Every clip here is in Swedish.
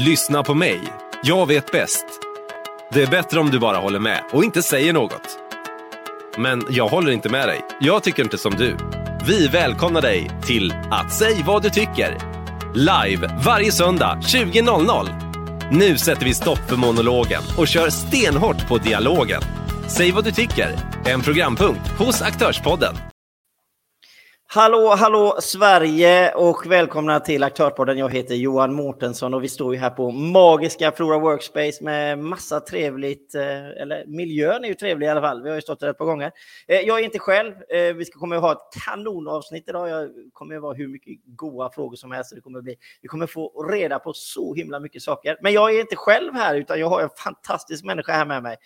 Lyssna på mig. Jag vet bäst. Det är bättre om du bara håller med och inte säger något. Men jag håller inte med dig. Jag tycker inte som du. Vi välkomnar dig till att säg vad du tycker. Live varje söndag 20.00. Nu sätter vi stopp för monologen och kör stenhårt på dialogen. Säg vad du tycker. En programpunkt hos Aktörspodden. Hallå, hallå Sverige och välkomna till Aktörpodden. Jag heter Johan Mårtensson och vi står ju här på magiska Flora Workspace med massa trevligt, eh, eller miljön är ju trevlig i alla fall. Vi har ju stått där ett par gånger. Eh, jag är inte själv. Eh, vi ska kommer att ha ett kanonavsnitt idag. Jag kommer att vara hur mycket goa frågor som helst. Det kommer bli. Vi kommer få reda på så himla mycket saker. Men jag är inte själv här utan jag har en fantastisk människa här med mig.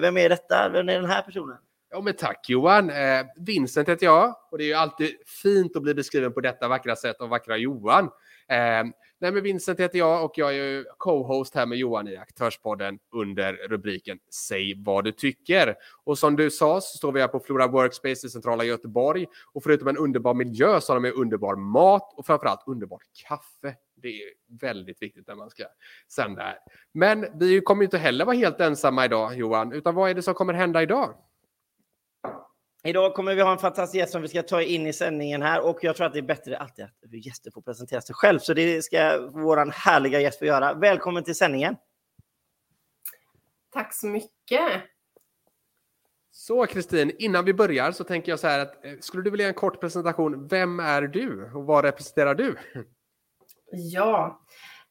Vem är detta? Vem är den här personen? Ja, men tack Johan. Eh, Vincent heter jag och det är ju alltid fint att bli beskriven på detta vackra sätt av vackra Johan. Eh, nej, men Vincent heter jag och jag är ju co-host här med Johan i Aktörspodden under rubriken Säg vad du tycker. Och som du sa så står vi här på Flora Workspace i centrala Göteborg och förutom en underbar miljö så har de ju underbar mat och framförallt underbart kaffe. Det är väldigt viktigt när man ska sända här. Men vi kommer ju inte heller vara helt ensamma idag Johan, utan vad är det som kommer hända idag? Idag kommer vi ha en fantastisk gäst som vi ska ta in i sändningen här och jag tror att det är bättre alltid att gäster får presentera sig själv. Så det ska vår härliga gäst få göra. Välkommen till sändningen. Tack så mycket. Så Kristin, innan vi börjar så tänker jag så här att eh, skulle du vilja en kort presentation? Vem är du och vad representerar du? Ja,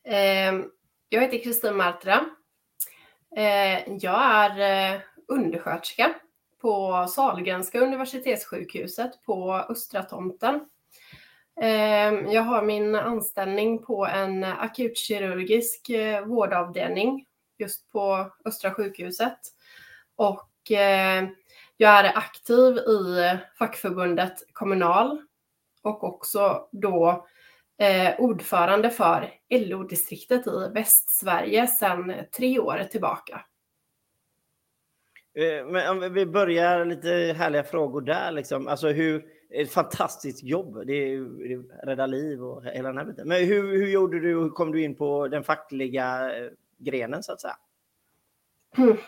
eh, jag heter Kristin Martra. Eh, jag är eh, undersköterska på Sahlgrenska universitetssjukhuset på Östra tomten. Ehm, jag har min anställning på en akutkirurgisk eh, vårdavdelning just på Östra sjukhuset. Och eh, jag är aktiv i fackförbundet Kommunal och också då eh, ordförande för LO-distriktet i Västsverige sedan tre år tillbaka. Eh, men om vi börjar lite härliga frågor där. Liksom. Alltså hur, ett fantastiskt jobb. Det är, det rädda liv och hela den här biten. Men hur, hur gjorde du? Hur kom du in på den fackliga eh, grenen så att säga? Mm.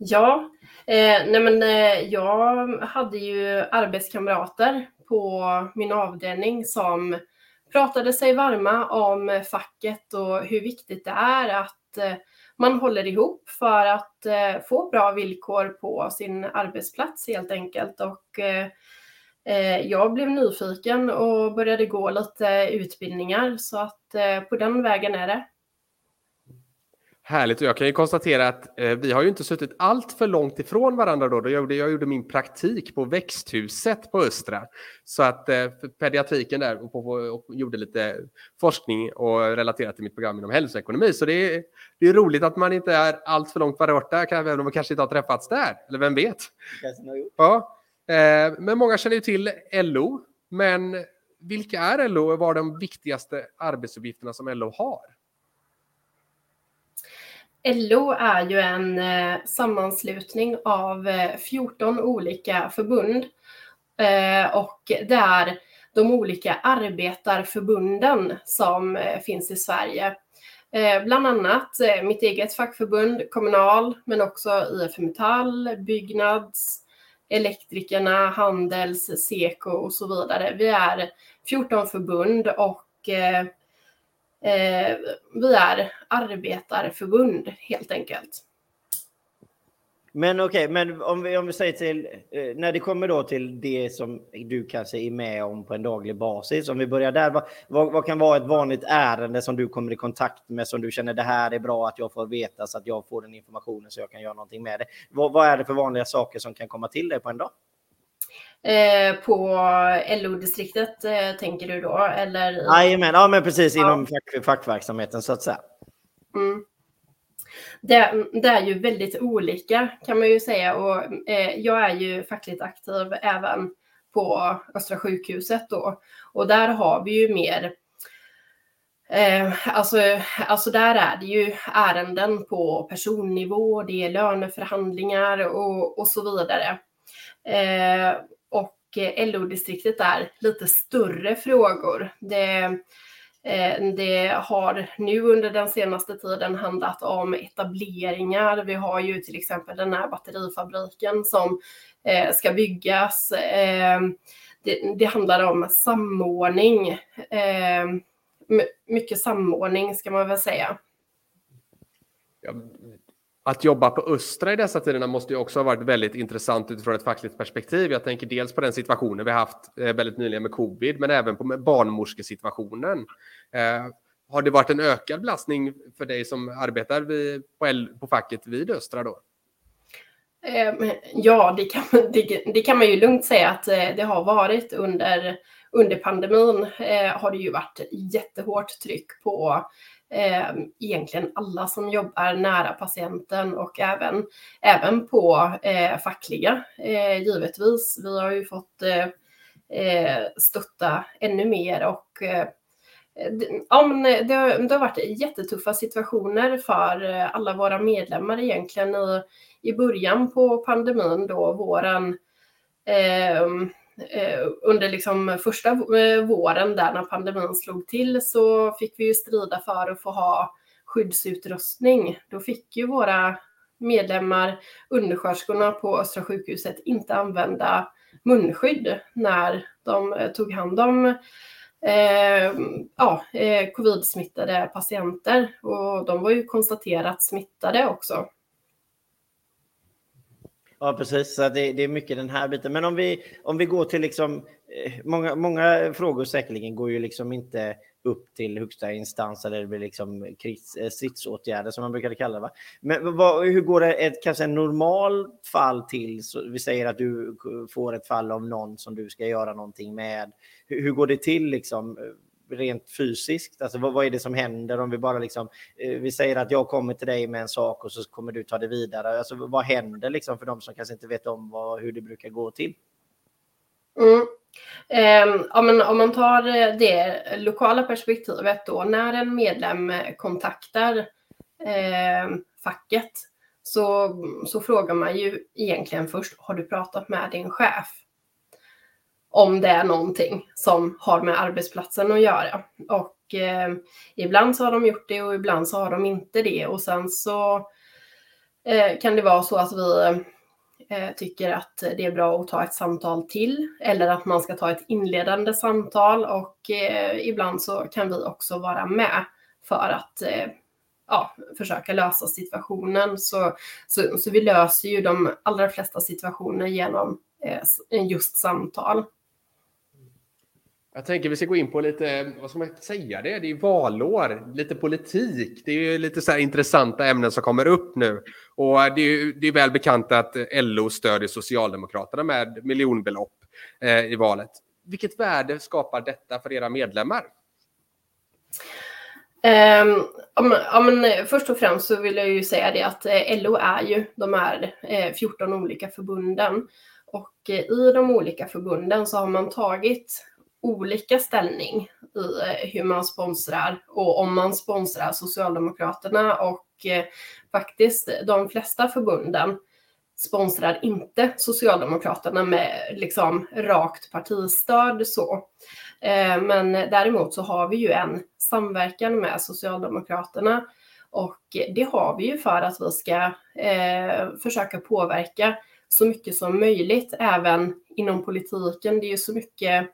Ja, eh, nej men, eh, jag hade ju arbetskamrater på min avdelning som pratade sig varma om facket och hur viktigt det är att eh, man håller ihop för att eh, få bra villkor på sin arbetsplats helt enkelt. Och eh, eh jag blev nyfiken och började gå lite utbildningar så att eh, på den vägen är det. Härligt och jag kan ju konstatera att eh, vi har ju inte suttit allt för långt ifrån varandra då. Jag gjorde, jag gjorde min praktik på växthuset på Östra. Så att eh, pediatriken där och, och, och, gjorde lite forskning och relaterat till mitt program inom hälsoekonomi. Så det är, det är roligt att man inte är allt för långt borta, även om man kanske inte har träffats där. Eller vem vet? Ja. Eh, men många känner ju till LO. Men vilka är LO och vad är de viktigaste arbetsuppgifterna som LO har? LO är ju en eh, sammanslutning av eh, 14 olika förbund eh, och det är de olika arbetarförbunden som finns i Sverige. Bland annat mitt eget fackförbund Kommunal, men också IF Metall, Byggnads, Elektrikerna, Handels, Seko och så vidare. Vi är 14 förbund och Eh, vi är arbetarförbund helt enkelt. Men okej, okay, men om vi, om vi säger till, eh, när det kommer då till det som du kanske är med om på en daglig basis, om vi börjar där, vad, vad, vad, kan vara ett vanligt ärende som du kommer i kontakt med som du känner det här är bra att jag får veta så att jag får den informationen så jag kan göra någonting med det. Vad, vad är det för vanliga saker som kan komma till dig på en dag? Eh, på LO-distriktet eh, tänker du då? Eller? Jajamän, ja men precis inom fack, fackverksamheten så att säga. Mm. Det, det, är ju väldigt olika kan man ju säga och eh, jag är ju fackligt aktiv även på Östra sjukhuset då och där har vi ju mer Eh, alltså, alltså där är det ju ärenden på personnivå, det är löneförhandlingar och, och så vidare. Eh, Eh, LO-distriktet är lite större frågor. Det, eh, Det har nu under den senaste tiden handlat om etableringar. Vi har ju till exempel den här batterifabriken som eh, ska byggas. Det, det handlar om samordning. Mycket samordning ska man väl säga. Att jobba på Östra i dessa tiderna måste ju också ha varit väldigt intressant utifrån ett fackligt perspektiv. Jag tänker dels på den situationen vi haft eh, väldigt nyligen med covid, men även på barnmorskesituationen. Eh, har det varit en ökad belastning för dig som arbetar vid, på, L, på facket vid Östra då? Eh, ja, det kan, det, det kan man ju lugnt säga att eh, det har varit under, under pandemin. Eh, har det ju varit jättehårt tryck på eh, egentligen alla som jobbar nära patienten och även, även på eh, fackliga eh, givetvis. Vi har ju fått eh, eh stötta ännu mer och eh, Ja, men eh, det, har, det har varit jättetuffa situationer för eh, alla våra medlemmar egentligen i, i början på pandemin då våren Eh, Eh, under liksom första eh, våren där när pandemin slog till så fick vi ju strida för att få ha skyddsutrustning. Då fick ju våra medlemmar, undersköterskorna på Östra sjukhuset, inte använda munskydd när de eh, tog hand om eh, ja, covid-smittade patienter. Och de var ju konstaterat smittade också. Ja, precis. Så det, det, är mycket den här biten. Men om vi, om vi går till liksom, eh, många, många frågor säkerligen går ju liksom inte upp till högsta instans eller det blir liksom krigs, eh, stridsåtgärder som man brukade kalla det. Va? Men vad, hur går det ett, kanske en normal fall till? Så vi säger att du får ett fall av någon som du ska göra någonting med. Hur, hur går det till liksom? Rent fysiskt? Alltså vad, vad, är det som händer om vi bara liksom, eh, vi säger att jag kommer till dig med en sak och så kommer du ta det vidare. Alltså vad händer liksom för de som kanske inte vet om vad, hur det brukar gå till? Mm. Eh, ja, men om man tar eh, det lokala perspektivet då, när en medlem kontaktar eh, facket så, så frågar man ju egentligen först, har du pratat med din chef? Om det är någonting som har med arbetsplatsen att göra. Och eh, ibland så har de gjort det och ibland så har de inte det. Och sen så eh, kan det vara så att vi eh, tycker att det är bra att ta ett samtal till eller att man ska ta ett inledande samtal och eh, ibland så kan vi också vara med för att eh, ja, försöka lösa situationen. Så, så, så vi löser ju de allra flesta situationer genom eh, just samtal. Jag tänker vi ska gå in på lite, vad ska man säga det? Det är valår, lite politik. Det är ju lite så intressanta ämnen som kommer upp nu. Och det är ju det är väl bekant att LO stödjer Socialdemokraterna med miljonbelopp eh, i valet. Vilket värde skapar detta för era medlemmar? Um, ja, men, först och främst så vill jag ju säga det att eh, LO är ju de här eh, 14 olika förbunden. Och eh, i de olika förbunden så har man tagit olika ställning i eh, hur man sponsrar och om man sponsrar Socialdemokraterna och eh, faktiskt de flesta förbunden sponsrar inte Socialdemokraterna med liksom rakt partistöd så. Eh, men däremot så har vi ju en samverkan med Socialdemokraterna och det har vi ju för att vi ska eh, försöka påverka så mycket som möjligt även inom politiken. Det är ju så mycket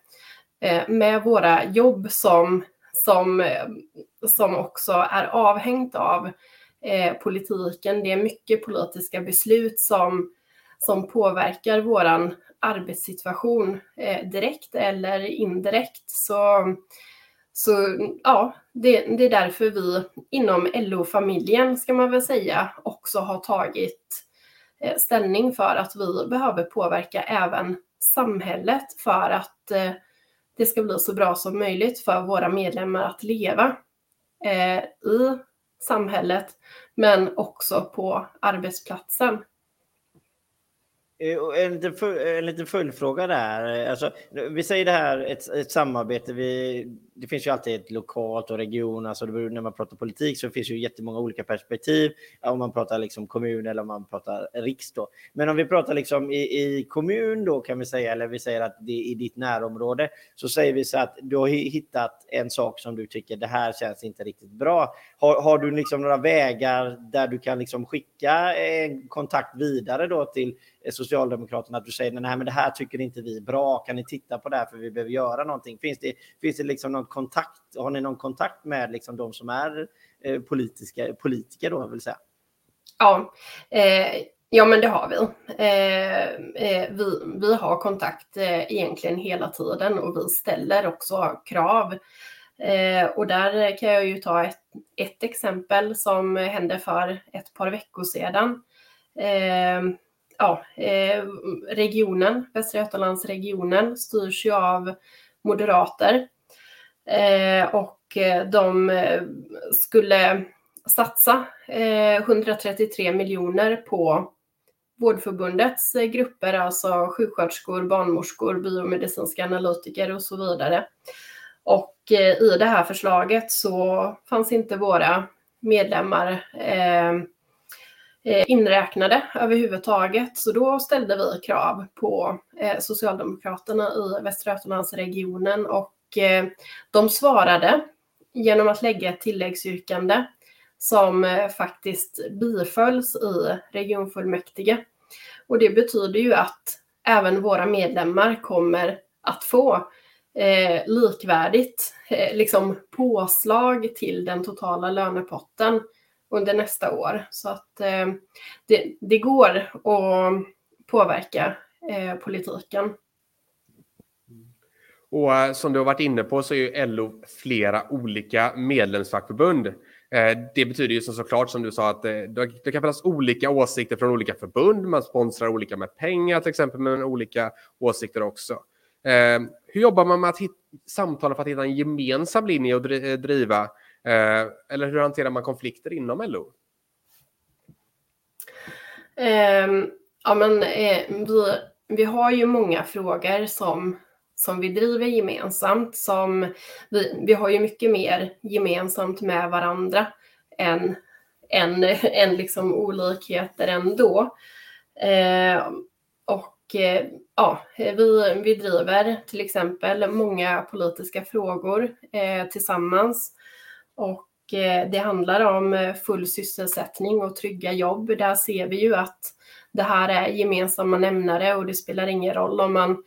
Eh, med våra jobb som, som, eh, som också är avhängt av eh, politiken. Det är mycket politiska beslut som, som påverkar våran arbetssituation eh, direkt eller indirekt. Så, så ja, det, det är därför vi inom LO-familjen, ska man väl säga, också har tagit eh, ställning för att vi behöver påverka även samhället för att eh, det ska bli så bra som möjligt för våra medlemmar att leva eh, i samhället, men också på arbetsplatsen. Eh, en liten, full, eh, en liten följdfråga där. Eh, alltså, vi säger det här, ett, ett samarbete. Vi, det finns ju alltid ett lokalt och region. Alltså när man pratar politik så finns ju jättemånga olika perspektiv. Om man pratar liksom kommun eller om man pratar riksdag. Men om vi pratar liksom i, i, kommun då kan vi säga, eller vi säger att det är i ditt närområde, så säger vi så att du har hittat en sak som du tycker det här känns inte riktigt bra. Har, har du liksom några vägar där du kan liksom skicka en kontakt vidare då till Socialdemokraterna att du säger nej men det här tycker inte vi är bra, kan ni titta på det här för vi behöver göra någonting. Finns det, finns det liksom någon kontakt, har ni någon kontakt med liksom de som är eh, politiska, politiker då vill säga? Ja, eh, ja men det har vi. Eh, eh, vi. Vi har kontakt eh, egentligen hela tiden och vi ställer också krav. Eh, och där kan jag ju ta ett, ett exempel som hände för ett par veckor sedan eh, ja, eh, regionen, Västra Götalandsregionen, styrs ju av moderater. Eh, och eh, de skulle satsa 133 miljoner på Vårdförbundets grupper, alltså sjuksköterskor, barnmorskor, biomedicinska analytiker och så vidare. Och i det här förslaget så fanns inte våra medlemmar Eh, Eh, inräknade överhuvudtaget. Så då ställde vi krav på eh, Socialdemokraterna i Västra Götalandsregionen och eh, de svarade genom att lägga ett tilläggsyrkande som faktiskt bifölls i regionfullmäktige. Och det betyder ju att även våra medlemmar kommer att få eh, likvärdigt eh, liksom påslag till den totala lönepotten under nästa år. Så att eh, det, det, går att påverka eh, politiken. Mm. Och eh, som du har varit inne på så är ju LO flera olika medlemsfackförbund. Eh, det betyder ju som såklart som du sa att eh, det kan finnas olika åsikter från olika förbund. Man sponsrar olika med pengar till exempel, men olika åsikter också. Hur jobbar man med att hitta, samtala för att hitta en gemensam linje och driva Eh, eller hur hanterar man konflikter inom LO? Um, ehm, ja, men eh, vi, vi har ju många frågor som, som vi driver gemensamt. Som vi, vi har ju mycket mer gemensamt med varandra än, än, än liksom olikheter ändå. Eh, och eh, ja, vi, vi driver till exempel många politiska frågor eh, tillsammans. Och eh, det handlar om eh, full sysselsättning och trygga jobb. Där ser vi ju att det här är gemensamma nämnare och det spelar ingen roll om man,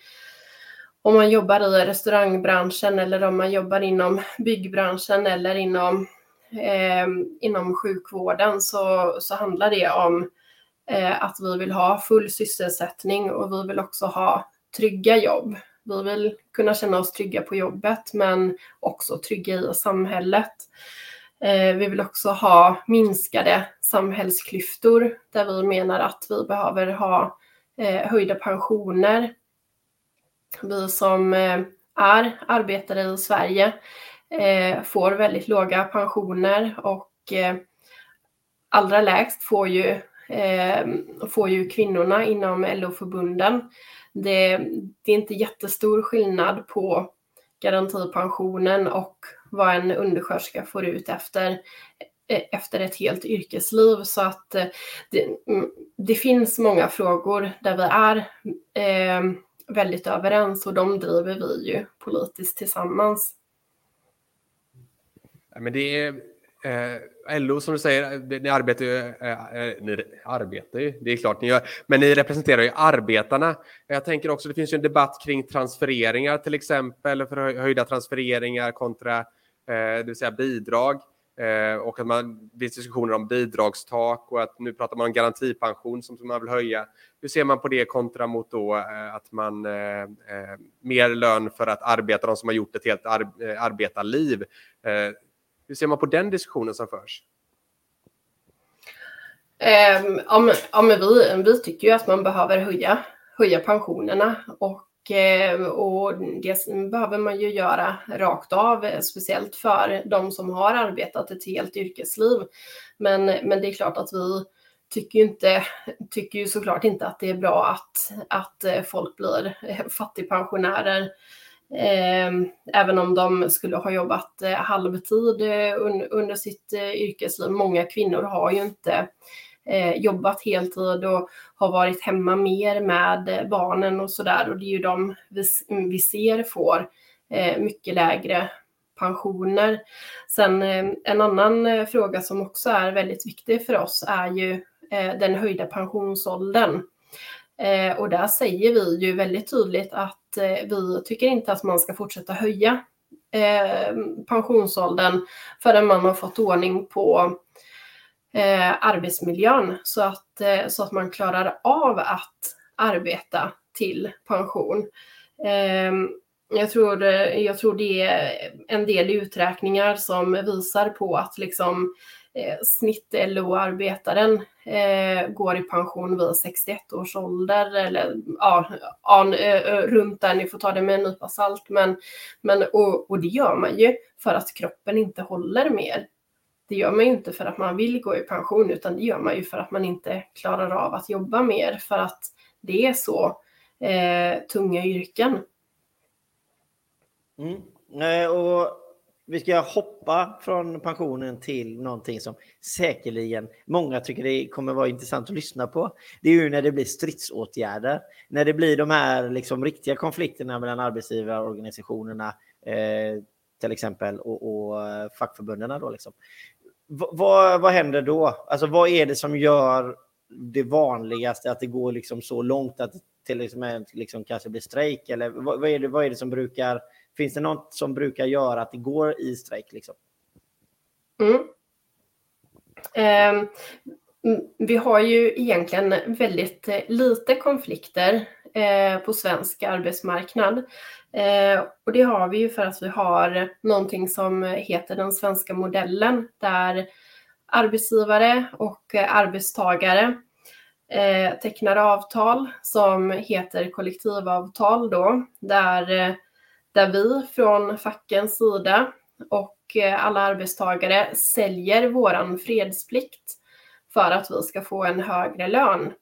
om man jobbar i restaurangbranschen eller om man jobbar inom byggbranschen eller inom, eh, inom sjukvården så, så handlar det om eh, att vi vill ha full sysselsättning och vi vill också ha trygga jobb. Vi vill kunna känna oss trygga på jobbet men också trygga i samhället. Eh, vi vill också ha minskade samhällsklyftor där vi menar att vi behöver ha eh, höjda pensioner. Vi som eh, är arbetare i Sverige får väldigt låga pensioner och allra lägst får ju, får ju kvinnorna inom LO-förbunden. Det, det är inte jättestor skillnad på garantipensionen och vad en undersköterska får ut efter, eh, efter ett helt yrkesliv. Så att eh, det, mm, det finns många frågor där vi är eh, väldigt överens och de driver vi ju politiskt tillsammans. men det är Eh, eh LO som du säger, eh, ni arbetar ju, eh, eh, ni arbetar ju, det är klart ni gör, men ni representerar ju arbetarna. Jag tänker också, det finns ju en debatt kring transfereringar till exempel, för höjda transfereringar kontra, eh, det vill säga bidrag. Eh, och att man, det finns diskussioner om bidragstak och att nu pratar man om garantipension som man vill höja. Hur ser man på det kontra mot då eh, att man eh, mer lön för att arbeta, de som har gjort ett helt ar arbetarliv. Hur ser man på den diskussionen som förs? Um, ja, ja, men vi, vi tycker ju att man behöver höja, höja pensionerna och, ehm, och det behöver man ju göra rakt av, speciellt för de som har arbetat ett helt yrkesliv. Men, men det är klart att vi, tycker ju, inte, tycker ju såklart inte att det är bra att, att eh, folk blir eh, fattigpensionärer. Ehm, även om de skulle ha jobbat eh, halvtid eh, under sitt eh, yrkesliv. Många kvinnor har ju inte jobbat heltid och har varit hemma mer med barnen och sådär. Och det är ju de vi, mm, vi ser får mycket lägre pensioner. Sen en annan fråga som också är väldigt viktig för oss är ju den höjda pensionsåldern. Eh, och där säger vi ju väldigt tydligt att eh, vi tycker inte att man ska fortsätta höja eh, pensionsåldern förrän man har fått ordning på arbetsmiljön så att, så att man klarar av att arbeta till pension. Jag tror, jag tror det är en del uträkningar som visar på att liksom eh, snitt LO-arbetaren eh, går i pension vid 61 års ålder eller ja, an, eh, eh, runt där, ni får ta det med en nypa salt. Men, men, och, och det gör man ju för att kroppen inte håller mer. Det gör man ju inte för att man vill gå i pension utan det gör man ju för att man inte klarar av att jobba mer för att det är så eh, tunga yrken. Mm. Och vi ska hoppa från pensionen till någonting som säkerligen många tycker det kommer vara intressant att lyssna på. Det är ju när det blir stridsåtgärder. När det blir de här liksom riktiga konflikterna mellan arbetsgivarorganisationerna eh, till exempel och, och eh, fackförbunden. Då liksom. vad, vad händer då? Alltså vad är det som gör det vanligaste att det går liksom så långt att det till liksom, liksom kanske blir strejk? Eller vad, vad, är det, vad är det som brukar Finns det något som brukar göra att det går i strejk? Liksom? Mm. Eh, vi har ju egentligen väldigt eh, lite konflikter eh, på svensk arbetsmarknad. Eh, och det har vi ju för att vi har någonting som heter den svenska modellen där arbetsgivare och eh, arbetstagare eh, tecknar avtal som heter kollektivavtal då, där eh, där vi från fackens sida och eh, alla arbetstagare säljer våran fredsplikt för att vi ska få en högre lön.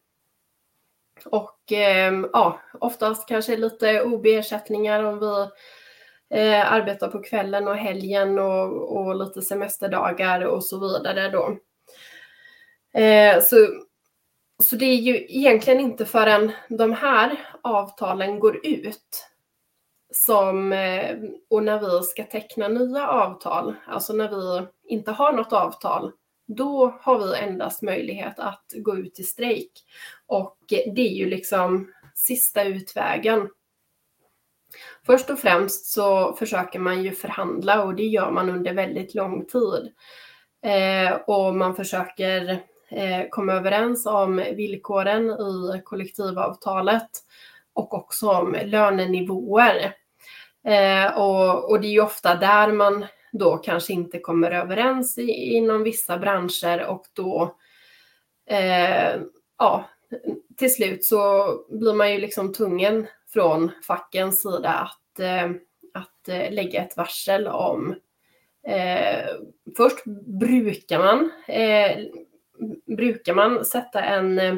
Och eh, ja, oftast kanske lite OB-ersättningar om vi eh, arbetar på kvällen och helgen och, och lite semesterdagar och så vidare då. Eh, så, så det är ju egentligen inte förrän de här avtalen går ut som, eh, och när vi ska teckna nya avtal, alltså när vi inte har något avtal, då har vi endast möjlighet att gå ut i strejk. Och det är ju liksom sista utvägen. Först och främst så försöker man ju förhandla och det gör man under väldigt lång tid. Eh, och man försöker eh, komma överens om villkoren i kollektivavtalet och också om lönenivåer. Eh, och, och, det är ju ofta där man då kanske inte kommer överens i, inom vissa branscher och då, eh, ja, till slut så blir man ju liksom tungen från fackens sida att, eh, att eh, lägga ett varsel om eh, Först brukar man, eh, brukar man sätta en eh,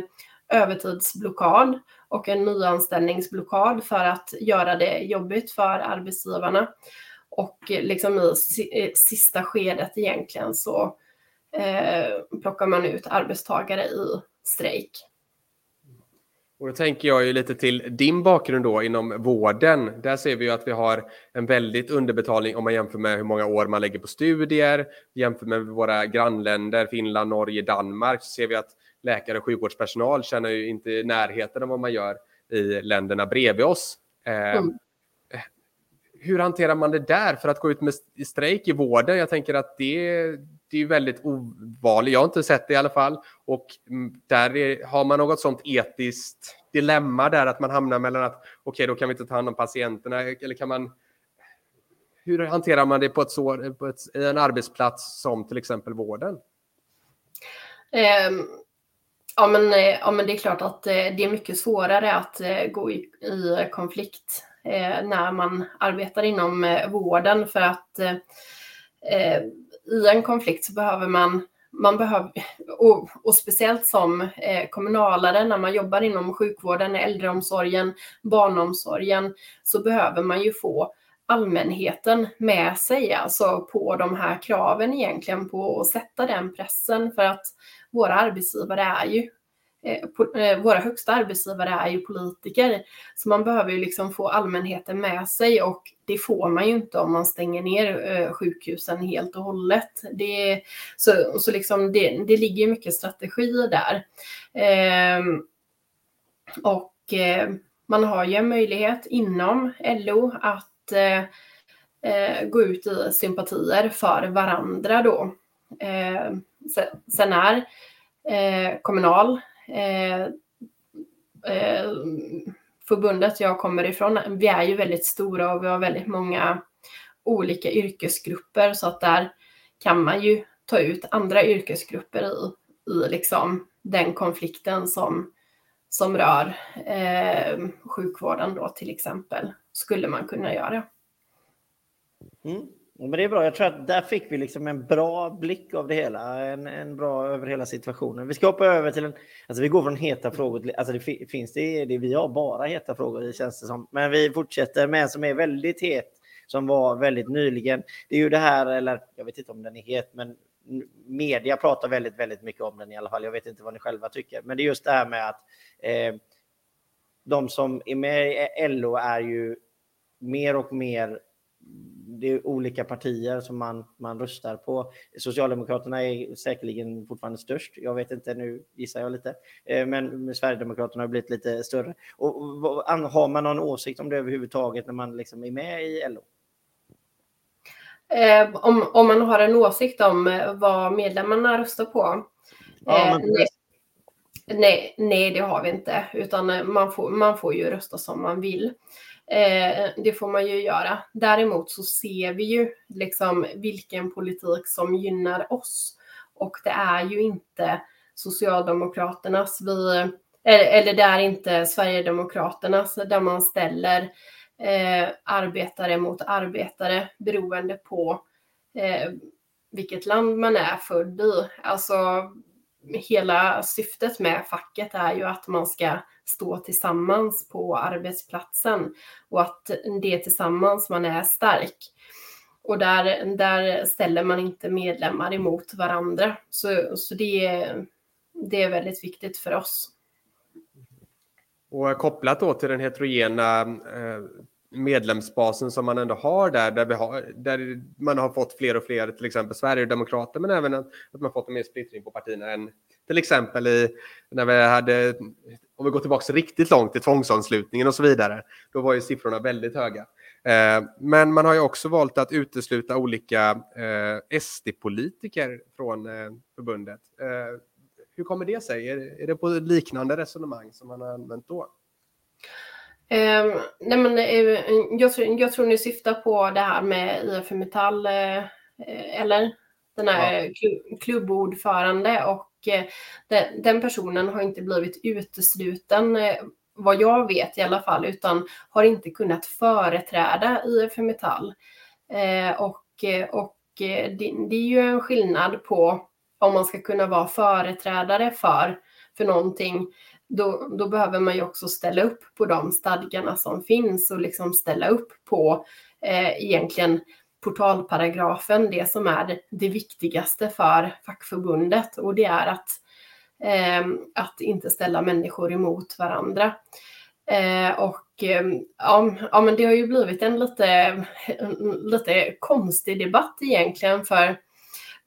övertidsblockad och en nyanställningsblockad för att göra det jobbigt för arbetsgivarna. Och liksom i sista skedet egentligen så eh, plockar man ut arbetstagare i strejk. Och då tänker jag ju lite till din bakgrund då inom vården. Där ser vi ju att vi har en väldigt underbetalning om man jämför med hur många år man lägger på studier. Jämför med våra grannländer, Finland, Norge, Danmark, så ser vi att läkare och sjukvårdspersonal känner ju inte närheten av vad man gör i länderna bredvid oss. Eh, mm. Hur hanterar man det där för att gå ut med strejk i vården? Jag tänker att det, det är väldigt ovanligt. Jag har inte sett det i alla fall. Och mm, där är, har man något sånt etiskt dilemma där att man hamnar mellan att okej, okay, då kan vi inte ta hand om patienterna eller kan man hur hanterar man det på, ett så, på ett, en arbetsplats som till exempel vården? Um, Ja men, eh, ja, men det är klart att eh, det är mycket svårare att eh, gå i, i konflikt när man arbetar inom vården. För att i en konflikt så behöver man, man behöver, och, och speciellt som eh, kommunalare när man jobbar inom sjukvården, äldreomsorgen, barnomsorgen, så behöver man ju få allmänheten med sig, alltså på de här kraven egentligen, på att sätta den pressen. För att våra arbetsgivare är ju eh, eh, våra högsta arbetsgivare är ju politiker. Så man behöver ju liksom få allmänheten med sig och det får man ju inte om man stänger ner eh, sjukhusen helt och hållet. Det, så så liksom det, det ligger mycket strategi där. Eh, och eh, man har ju en möjlighet inom LO att eh, gå ut i sympatier för varandra då. Ehm, sen är eh, Kommunal Eh, eh, förbundet jag kommer ifrån, vi är ju väldigt stora och vi har väldigt många olika yrkesgrupper så att där kan man ju ta ut andra yrkesgrupper i, i liksom den konflikten som, som rör eh, sjukvården då till exempel, skulle man kunna göra. Mm. Men det är bra. Jag tror att där fick vi liksom en bra blick av det hela. En, en bra över hela situationen. Vi ska hoppa över till en... Alltså vi går från heta frågor till... Alltså det finns det, det vi har bara heta frågor det känns det som. Men vi fortsätter med en som är väldigt het. Som var väldigt nyligen. Det är ju det här, eller jag vet inte om den är het, men media pratar väldigt, väldigt mycket om den i alla fall. Jag vet inte vad ni själva tycker. Men det är just det här med att eh, de som är med i LO är ju mer och mer det är olika partier som man, man röstar på. Socialdemokraterna är säkerligen fortfarande störst. Jag vet inte, nu gissar jag lite. Eh, men Sverigedemokraterna har blivit lite större. Och, har man någon åsikt om det överhuvudtaget när man liksom är med i LO? Eh, om, om man har en åsikt om eh, vad medlemmarna röstar på? Ja, eh, nej, nej, nej, det har vi inte, utan man får, man får ju rösta som man vill. Eh, det får man ju göra. Däremot så ser vi ju liksom vilken politik som gynnar oss. Och det är ju inte Socialdemokraternas, vi, eh, eller det är inte Sverigedemokraternas där man ställer eh, arbetare mot arbetare beroende på eh, vilket land man är född i. Alltså hela syftet med facket är ju att man ska stå tillsammans på arbetsplatsen och att det är tillsammans man är stark. Och där, där ställer man inte medlemmar emot varandra. Så, så det, det är väldigt viktigt för oss. Och kopplat då till den heterogena eh, medlemsbasen som man ändå har där, där, vi har, där man har fått fler och fler, till exempel Sverigedemokrater, men även att man fått en mer splittring på partierna än till exempel i, när vi hade, om vi går tillbaka riktigt långt till tvångsanslutningen och så vidare, då var ju siffrorna väldigt höga. Eh, men man har ju också valt att utesluta olika eh, SD-politiker från eh, förbundet. Eh, hur kommer det sig? Är, är det på liknande resonemang som man har använt då? Um, nej men, uh, jag, tror, jag tror ni syftar på det här med IF Metall, uh, eller? Den här ja. klubbordförande och uh, den, den, personen har inte blivit utesluten, vad jag vet i alla fall, utan har inte kunnat företräda IF Metall. och och det, det är ju en skillnad på om man ska kunna vara företrädare för, för någonting då, då behöver man ju också ställa upp på de stadgarna som finns och liksom ställa upp på eh, egentligen portalparagrafen, det som är det viktigaste för fackförbundet och det är att, eh, att inte ställa människor emot varandra. Eh, och eh, ja, ja, men det har ju blivit en lite, lite konstig debatt egentligen för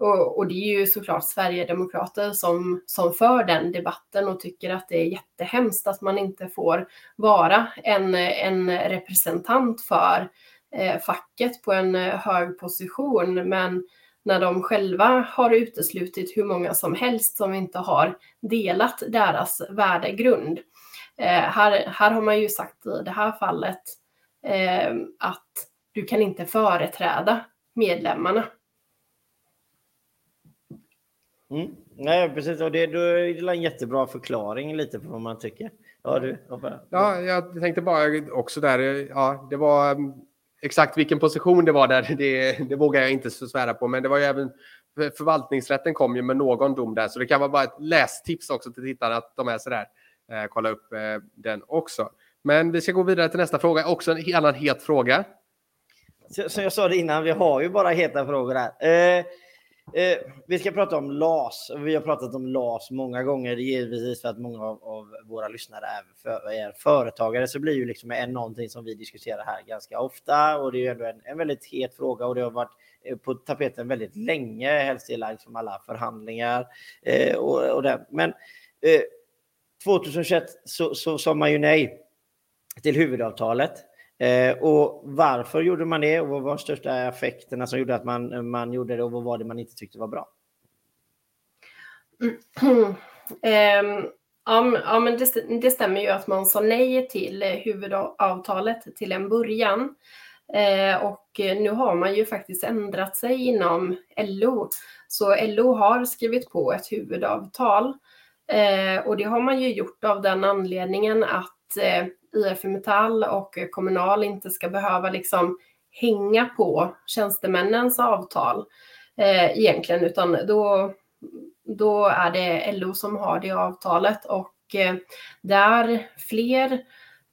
och, och, det är ju såklart Sverigedemokrater som, som för den debatten och tycker att det är jättehemskt att man inte får vara en, en representant för eh, facket på en eh, hög position. Men när de själva har uteslutit hur många som helst som inte har delat deras värdegrund. Eh, här, här har man ju sagt i det här fallet eh, att du kan inte företräda medlemmarna. Mm. Nej, precis. Och det, då är det en jättebra förklaring lite på vad man tycker. Ja, du. Ja, jag tänkte bara också där. Ja, det var mm, exakt vilken position det var där. Det, det vågar jag inte svära på, men det var ju även förvaltningsrätten kom ju med någon dom där, så det kan vara bara ett lästips också till tittarna att de är sådär. Eh, kolla upp eh, den också. Men vi ska gå vidare till nästa fråga, också en annan het fråga. Som jag sa det innan, vi har ju bara heta frågor här. Eh, eh, vi ska prata om LAS. Vi har pratat om LAS många gånger, givetvis för att många av, av våra lyssnare är, för, är, företagare, så blir ju liksom en någonting som vi diskuterar här ganska ofta och det är ju ändå en, en väldigt het fråga och det har varit eh, på tapeten väldigt länge, helst i liksom alla förhandlingar eh, och, och den. Men eh, 2021 så, så sa man ju nej till huvudavtalet. Eh, och varför gjorde man det och vad var de största effekterna som gjorde att man, man gjorde det och vad var det man inte tyckte var bra? Mm. Eh, ja, men det, det, stämmer ju att man sa nej till huvudavtalet till en början. Eh, och nu har man ju faktiskt ändrat sig inom LO. Så LO har skrivit på ett huvudavtal eh, och det har man ju gjort av den anledningen att eh, IF Metall och Kommunal inte ska behöva liksom hänga på tjänstemännens avtal eh, egentligen, utan då, då är det LO som har det avtalet och eh, där fler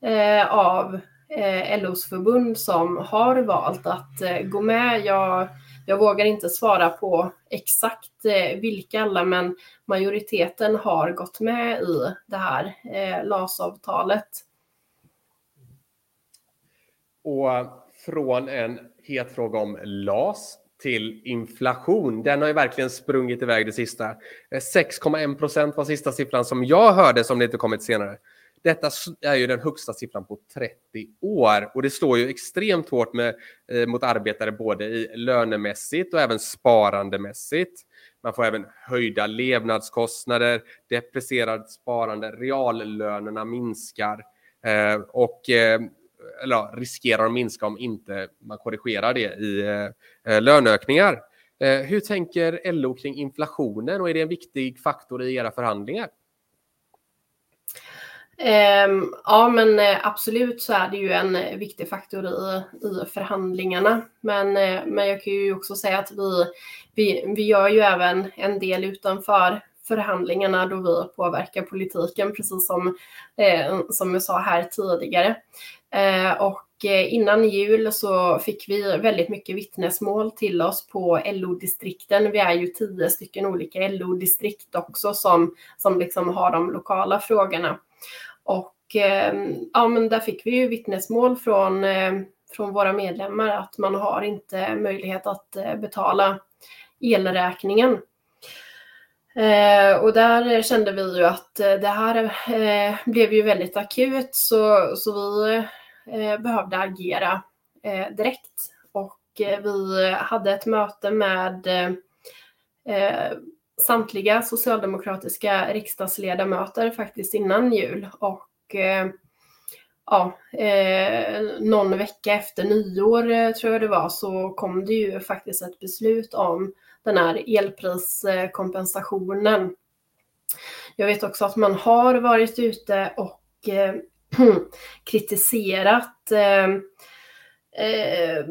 eh, av eh, LOs förbund som har valt att eh, gå med. Jag, jag vågar inte svara på exakt eh, vilka alla, men majoriteten har gått med i det här eh, LAS-avtalet. Och från en het fråga om LAS till inflation. Den har ju verkligen sprungit iväg det sista. Eh, 6,1 procent var sista siffran som jag hörde som det inte kommit senare. Detta är ju den högsta siffran på 30 år och det står ju extremt hårt med, eh, mot arbetare både i lönemässigt och även sparandemässigt. Man får även höjda levnadskostnader, depresserat sparande, reallönerna minskar eh, och eh, eller riskerar att minska om inte man korrigerar det i eh, eh löneökningar. Eh, hur tänker LO kring inflationen och är det en viktig faktor i era förhandlingar? Um, ja, men eh, absolut så är det ju en viktig faktor i, i förhandlingarna. Men, eh, men jag kan ju också säga att vi, vi, vi gör ju även en del utanför förhandlingarna då vi påverkar politiken, precis som, eh, som jag sa här tidigare. Eh, och eh, innan jul så fick vi väldigt mycket vittnesmål till oss på LO-distrikten. Vi är ju tio stycken olika LO-distrikt också som, som liksom har de lokala frågorna. Och eh, ja, men där fick vi ju vittnesmål från, från våra medlemmar att man har inte möjlighet att betala elräkningen. Eh, och där kände vi ju att eh, det här eh, blev ju väldigt akut så, så vi eh, behövde agera eh, direkt. Och eh, vi hade ett möte med eh, samtliga socialdemokratiska riksdagsledamöter faktiskt innan jul. Och eh, ja, någon vecka efter nyår tror jag det var så kom det ju faktiskt ett beslut om den här elpriskompensationen. Jag vet också att man har varit ute och eh, kritiserat eh, eh,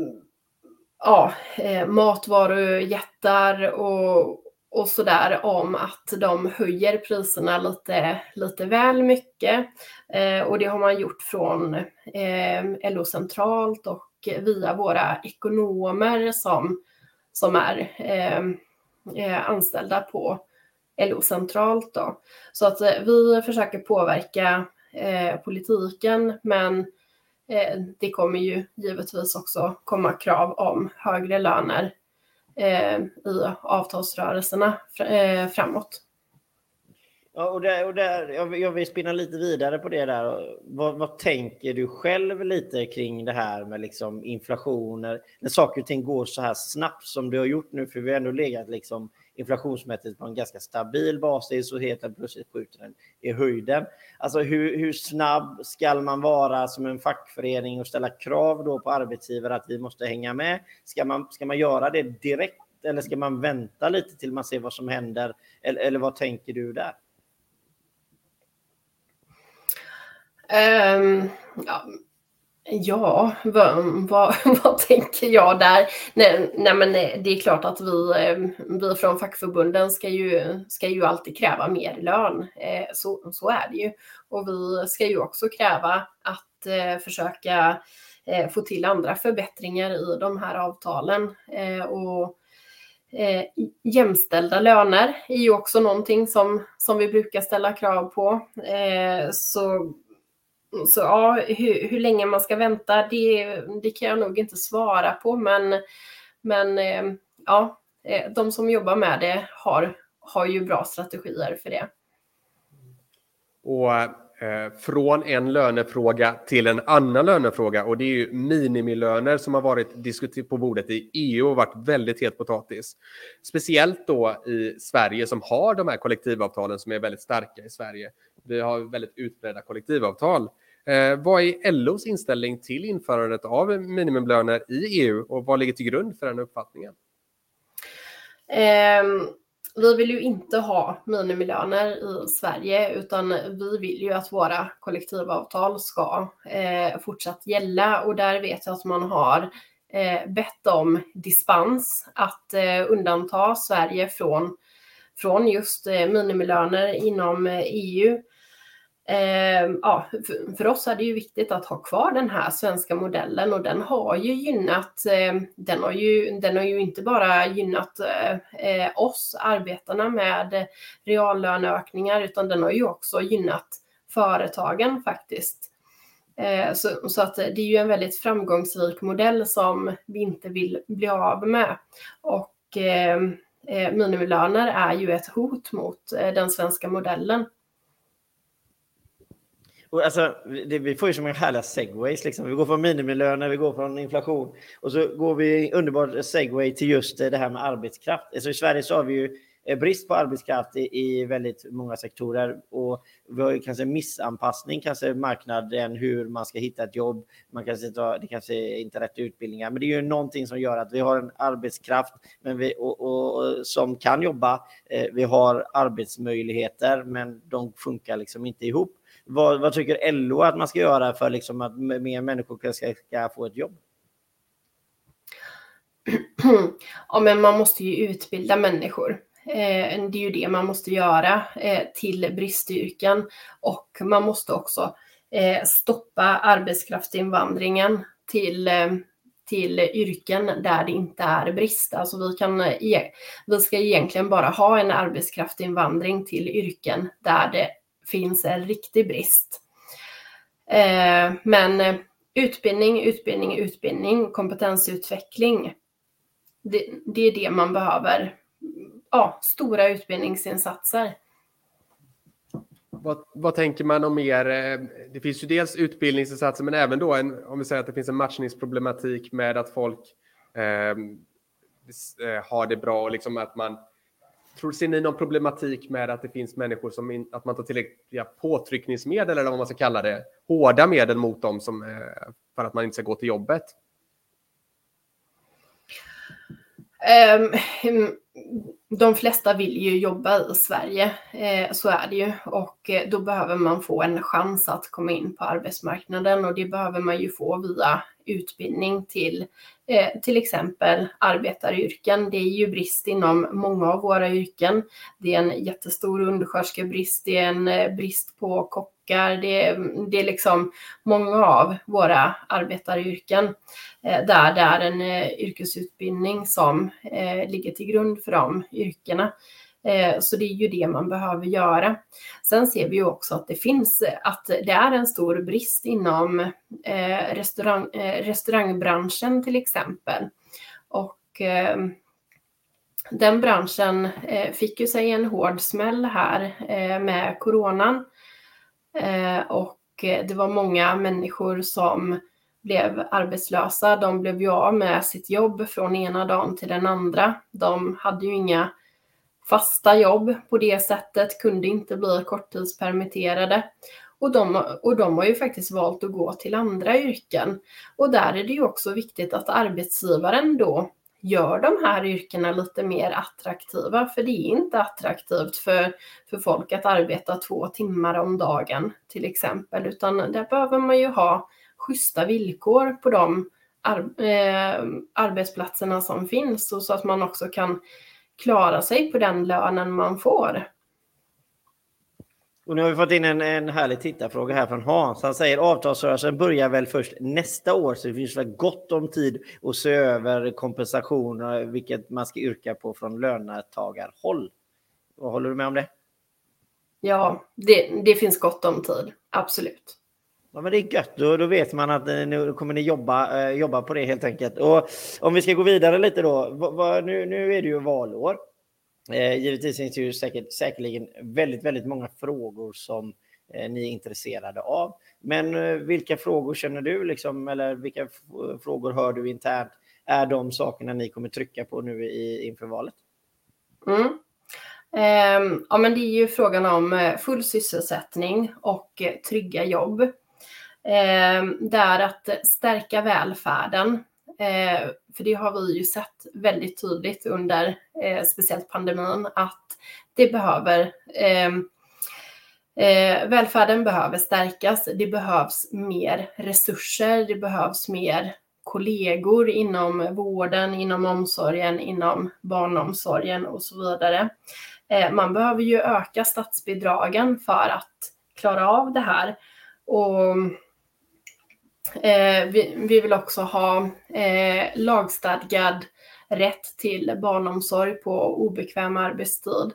ja, eh, matvarujättar och, och sådär om att de höjer priserna lite, lite väl mycket. Eh, och det har man gjort från eh, LO centralt och via våra ekonomer som som är eh, eh anställda på LO centralt. Då. Så att eh, vi försöker påverka eh, politiken men eh, det kommer ju givetvis också komma krav om högre löner eh, i avtalsrörelserna eh, framåt. Ja, och där, och där, jag vill spinna lite vidare på det där. Vad, vad, tänker du själv lite kring det här med liksom inflationer? När saker och ting går så här snabbt som det har gjort nu, för vi har ändå legat liksom inflationsmässigt på en ganska stabil basis och helt plötsligt skjuter den i höjden. Alltså hur, hur snabb ska man vara som en fackförening och ställa krav då på arbetsgivare att vi måste hänga med? Ska man, ska man göra det direkt eller ska man vänta lite till man ser vad som händer? Eller, eller vad tänker du där? Um, ja, Ja, vad, vad, vad, tänker jag där? Nej, nej, men eh, det är klart att vi, ehm, vi från fackförbunden ska ju, ska ju alltid kräva mer lön. Eh, så, så är det ju. Och vi ska ju också kräva att eh, försöka få till andra förbättringar i de här avtalen. Och jämställda löner är ju också någonting som, som vi brukar ställa krav på. Så, Mm. så ja, hur, hur länge man ska vänta, det, det kan jag nog inte svara på. Men, men eh, ja, eh, de som jobbar med det har, har ju bra strategier för det. Och eh, från en lönefråga till en annan lönefråga och det är ju minimilöner som har varit diskuterat på bordet i EU och varit väldigt het potatis. Speciellt då i Sverige som har de här kollektivavtalen som är väldigt starka i Sverige. Vi har väldigt utbredda kollektivavtal. Eh, vad är LOs inställning till införandet av minimilöner i EU och vad ligger till grund för den uppfattningen? Eh, vi vill ju inte ha minimilöner i Sverige utan vi vill ju att våra kollektivavtal ska eh, fortsatt gälla och där vet jag att man har eh, bett om dispens att eh, undanta Sverige från, från just eh, minimilöner inom eh, EU. Eh, ja, för, för, oss är det ju viktigt att ha kvar den här svenska modellen och den har ju gynnat, eh, den, har ju, den har ju inte bara gynnat eh, eh, oss, arbetarna med reallöneökningar, utan den har ju också gynnat företagen faktiskt. Eh, så, så, att det är ju en väldigt framgångsrik modell som vi inte vill bli av med. Och ehm, eh, minimilöner är ju ett hot mot eh, den svenska modellen. Och alltså, det, vi får ju så många härliga segways. Liksom. Vi går från minimilöner, vi går från inflation och så går vi underbart segway till just eh, det här med arbetskraft. Alltså, I Sverige så har vi ju eh, brist på arbetskraft i, i väldigt många sektorer och vi har ju kanske missanpassning, kanske marknaden, hur man ska hitta ett jobb. Man kanske inte, det kanske är rätt utbildningar, men det är ju någonting som gör att vi har en arbetskraft men vi, och, och, och som kan jobba. Eh, vi har arbetsmöjligheter, men de funkar liksom inte ihop. Vad, vad tycker LO att man ska göra för liksom att mer människor ska, ska få ett jobb? Ja, men man måste ju utbilda människor. Eh, det är ju det man måste göra eh, till bristyrken och man måste också eh, stoppa arbetskraftsinvandringen till eh, till yrken där det inte är brist. Alltså vi, kan, eh, e-, vi ska egentligen bara ha en arbetskraftsinvandring till yrken där det finns en riktig brist. Eh, men eh, utbildning, utbildning, utbildning, kompetensutveckling. Det, det är det man behöver. Ja, stora utbildningsinsatser. Vad, vad, tänker man om mer? Eh, det finns ju dels utbildningsinsatser, men även då en, om vi säger att det finns en matchningsproblematik med att folk eh, har det bra och liksom att man Tror, ser ni någon problematik med att det finns människor som in, att man tar tillräckliga påtryckningsmedel eller vad man ska kalla det, hårda medel mot dem som, eh, för att man inte ska gå till jobbet? Um, de flesta vill ju jobba i Sverige, eh, så är det ju. Och eh, då behöver man få en chans att komma in på arbetsmarknaden och det behöver man ju få via utbildning till eh, till exempel arbetaryrken. Det är ju brist inom många av våra yrken. Det är en jättestor undersköterskebrist, det är en eh, brist på kockar, det är, det är liksom många av våra arbetaryrken eh, där det är en eh, yrkesutbildning som eh, ligger till grund för de yrkena. Eh, så det är ju det man behöver göra. Sen ser vi ju också att det finns, att det är en stor brist inom eh, restaurang, eh, restaurangbranschen till exempel. Och den branschen fick ju sig en hård smäll här med coronan. Och det var många människor som blev arbetslösa. De blev ju av med sitt jobb från ena dagen till den andra. De hade ju inga fasta jobb på det sättet, kunde inte bli korttidspermitterade. Och de, och de har ju faktiskt valt att gå till andra yrken. Och där är det ju också viktigt att arbetsgivaren då gör de här yrkena lite mer attraktiva, för det är inte attraktivt för, för folk att arbeta två timmar om dagen till exempel, utan där behöver man ju ha schyssta villkor på de ar eh, arbetsplatserna som finns och så att man också kan klara sig på den lönen man får. Och nu har vi fått in en, en härlig tittarfråga här från Hans. Han säger avtalsrörelsen börjar väl först nästa år så det finns väl gott om tid att se över kompensationer vilket man ska yrka på från löntagarhåll. Vad håller du med om det? Ja, det, det finns gott om tid. Absolut. Ja, men det är gött. Då, då vet man att eh, nu kommer ni jobba, eh, jobba på det helt enkelt. Och om vi ska gå vidare lite då. Va, va, nu, nu är det ju valår. Eh, givetvis finns det ju säkert, säkerligen väldigt, väldigt många frågor som eh, ni är intresserade av. Men eh, vilka frågor känner du liksom, eller vilka eh, frågor hör du internt är de sakerna ni kommer trycka på nu i, inför valet? Mm. Ehm, ja, men det är ju frågan om eh, full sysselsättning och trygga jobb. Eh, det är att stärka välfärden Eh, för det har vi ju sett väldigt tydligt under eh, speciellt pandemin att det behöver eh, eh, välfärden behöver stärkas. Det behövs mer resurser. Det behövs mer kollegor inom vården, inom omsorgen, inom barnomsorgen och så vidare. Eh, man behöver ju öka statsbidragen för att klara av det här. Och Eh, vi, vi, vill också ha eh, lagstadgad rätt till barnomsorg på obekväm arbetstid.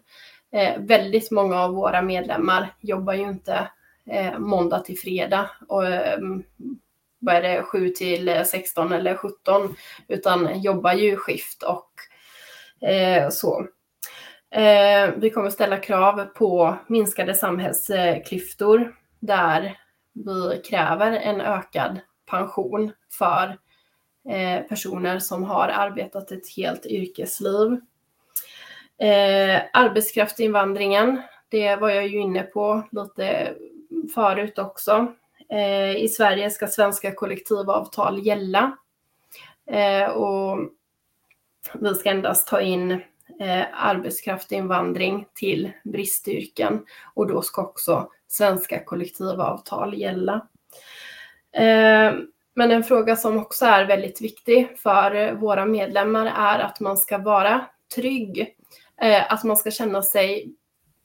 Eh, väldigt många av våra medlemmar jobbar ju inte eh, måndag till fredag och eh, vad är det, 7 till 16 eller 17 utan jobbar ju skift och eh, så. Eh, vi kommer ställa krav på minskade samhällsklyftor där vi kräver en ökad pension för eh, personer som har arbetat ett helt yrkesliv. Eh, arbetskraftsinvandringen, det var jag ju inne på lite förut också. Eh, I Sverige ska svenska kollektivavtal gälla eh, och vi ska endast ta in eh, arbetskraftsinvandring till bristyrken och då ska också svenska kollektivavtal gälla. Eh, men en fråga som också är väldigt viktig för våra medlemmar är att man ska vara trygg. Eh, att man ska känna sig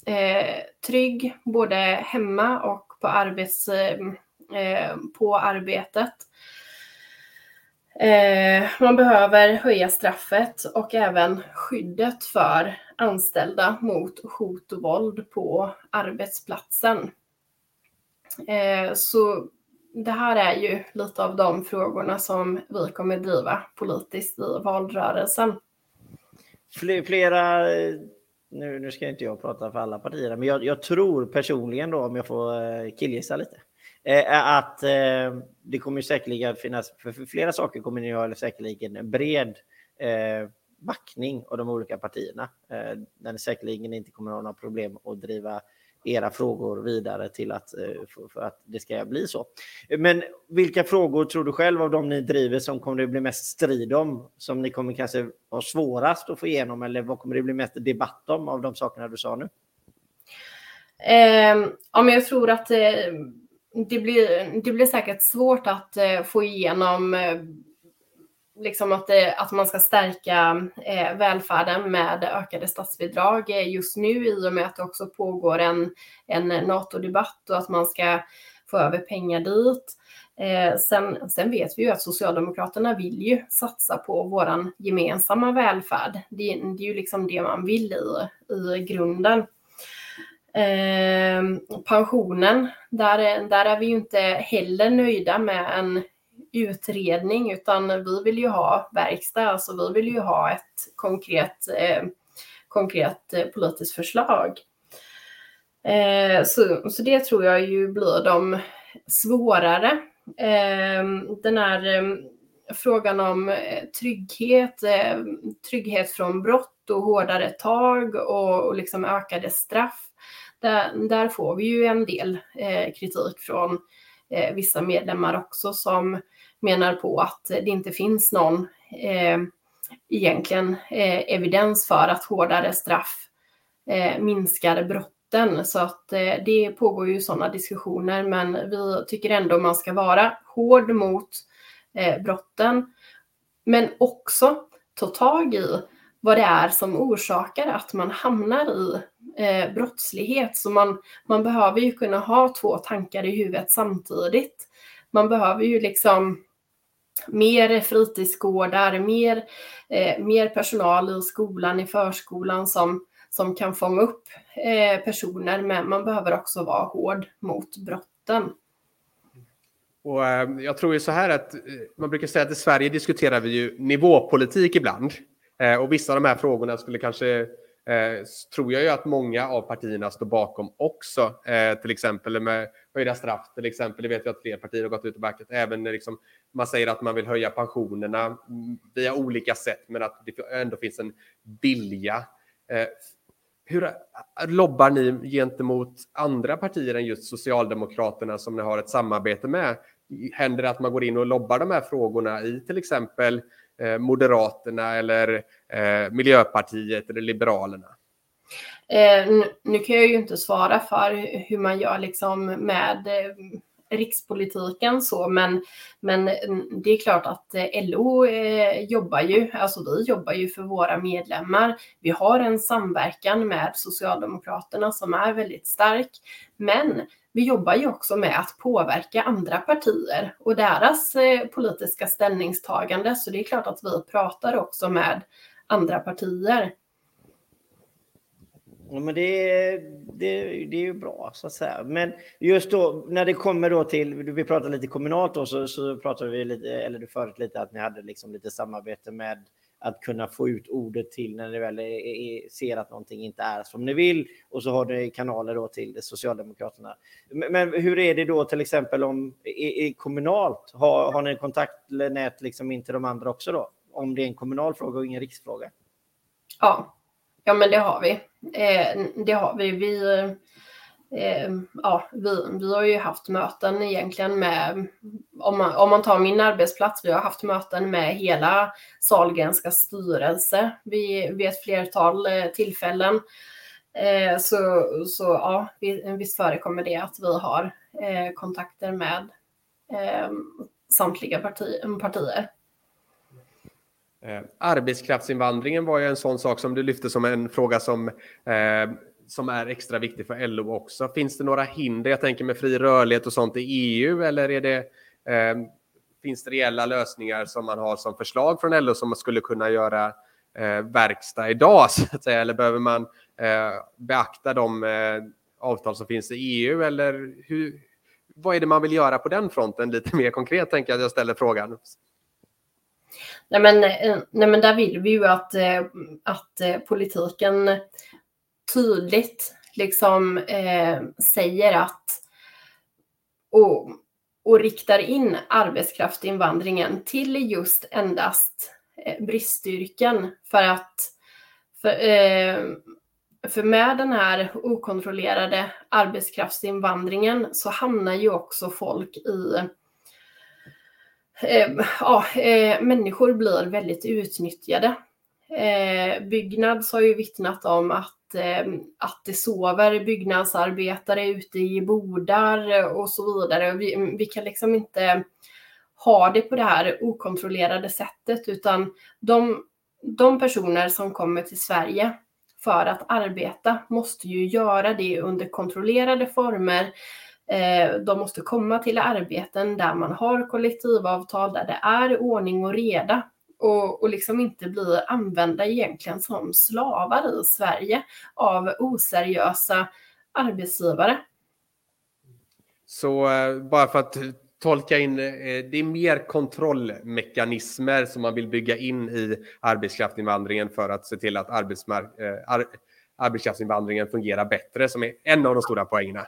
eh, trygg både hemma och på, arbets, på arbetet. Eh, man behöver höja straffet och även skyddet för anställda mot hot och våld på arbetsplatsen. Eh, så det här är ju lite av de frågorna som vi kommer driva politiskt i valrörelsen. Flera, nu, nu ska inte jag prata för alla partier, men jag, jag tror personligen då, om jag får eh, killgissa lite, eh, att eh, det kommer säkerligen finnas, för flera saker kommer ni ha säkerligen en bred eh, backning av de olika partierna. Eh, där ni säkerligen inte kommer ha några problem att driva era frågor vidare till att, eh, för att det ska bli så. Men vilka frågor tror du själv av de ni driver som kommer det bli mest strid om? Som ni kommer kanske ha svårast att få igenom eller vad kommer det bli mest debatt om av de sakerna du sa nu? Eh, ja, men jag tror att eh, det, blir, det blir säkert svårt att eh, få igenom eh, liksom att, eh, att man ska stärka välfärden med ökade statsbidrag just nu i och med att det också pågår en, en NATO-debatt och att man ska få över pengar dit. Eh, sen, sen vet vi ju att Socialdemokraterna vill ju satsa på våran gemensamma välfärd. Det, det är ju liksom det man vill i, i grunden. Eh, pensionen, där, där är vi ju inte heller nöjda med en utredning utan vi vill ju ha verkstad, alltså vi vill ju ha ett konkret, eh, konkret eh, politiskt förslag. Eh, så, så det tror jag ju blir de svårare. Eh, den här eh, frågan om eh, trygghet, eh, trygghet från brott och hårdare tag och, och liksom ökade straff. Där, där, får vi ju en del eh, kritik från eh, vissa medlemmar också som menar på att det inte finns någon eh, egentligen eh, evidens för att hårdare straff eh, minskar brotten. Så att eh, det pågår ju sådana diskussioner, men vi tycker ändå man ska vara hård mot eh, brotten. Men också ta tag i vad det är som orsakar att man hamnar i eh, brottslighet. Så man, man behöver ju kunna ha två tankar i huvudet samtidigt. Man behöver ju liksom mer fritidsgårdar, mer, eh, mer personal i skolan, i förskolan som, som kan fånga upp eh, personer, men man behöver också vara hård mot brotten. Och, eh, jag tror ju så här att eh, man brukar säga att i Sverige diskuterar vi ju nivåpolitik ibland. Eh, och vissa av de här frågorna skulle kanske Eh, tror jag ju att många av partierna står bakom också. Eh, till exempel med höjda straff, till exempel. Det vet jag att fler partier har gått ut och backat. Även när liksom, man säger att man vill höja pensionerna via olika sätt, men att det ändå finns en vilja. Eh, hur eh, lobbar ni gentemot andra partier än just Socialdemokraterna som ni har ett samarbete med? Händer det att man går in och lobbar de här frågorna i till exempel Eh, Moderaterna eller eh, Miljöpartiet eller Liberalerna? Eh, nu kan jag ju inte svara för hur man gör liksom med eh, rikspolitiken så, men, men mm, det är klart att eh, LO eh, jobbar ju, alltså vi jobbar ju för våra medlemmar. Vi har en samverkan med Socialdemokraterna som är väldigt stark, men vi jobbar ju också med att påverka andra partier och deras eh, politiska ställningstagande. Så det är klart att vi pratar också med andra partier. Ja, men det, det, det är ju bra så att säga. Men just då när det kommer då till, vi pratade lite kommunalt då, så, så pratade vi lite, eller du förut lite att ni hade liksom lite samarbete med att kunna få ut ordet till när ni väl är, ser att någonting inte är som ni vill. Och så har ni kanaler då till Socialdemokraterna. Men, men hur är det då till exempel om i, i kommunalt? Har, har ni kontaktnät liksom in till de andra också då? Om det är en kommunal fråga och ingen riksfråga? Ja, ja men det har vi. Eh, det har vi. Vi eh, ja, vi, vi har ju haft möten egentligen med, om man, om man tar min arbetsplats, vi har haft möten med hela Salgrenska styrelse vid, vid ett flertal eh, tillfällen. Eh, så, så ja, visst förekommer det att vi har eh, kontakter med ehm, samtliga parti, partier. Eh, arbetskraftsinvandringen var ju en sån sak som du lyfte som en fråga som eh, som är extra viktig för LO också. Finns det några hinder, jag tänker med fri rörlighet och sånt i EU, eller är det, eh, finns det reella lösningar som man har som förslag från LO som man skulle kunna göra eh, verkstad idag, så att säga, eller behöver man eh, beakta de eh, avtal som finns i EU, eller hur, vad är det man vill göra på den fronten? Lite mer konkret tänker jag att jag ställer frågan. Nej men, eh, nej men där vill vi ju att, eh, att eh, politiken tydligt liksom eh, säger att och, och riktar in arbetskraftsinvandringen till just endast eh, bristyrken för att för, eh, för med den här okontrollerade arbetskraftsinvandringen så hamnar ju också folk i eh, ja, eh, människor blir väldigt utnyttjade. Eh, Byggnads har ju vittnat om att Ehm, att det sover byggnadsarbetare ute i bodar och så vidare. Vi, vi kan liksom inte ha det på det här okontrollerade sättet utan de, de personer som kommer till Sverige för att arbeta måste ju göra det under kontrollerade former. Eh, de måste komma till arbeten där man har kollektivavtal, där det är ordning och reda och, och liksom inte bli använda egentligen som slavar i Sverige av oseriösa arbetsgivare. Så eh, bara för att tolka in, eh, det är mer kontrollmekanismer som man vill bygga in i arbetskraftsinvandringen för att se till att eh, ar arbetskraftsinvandringen fungerar bättre, som är en av de stora poängerna.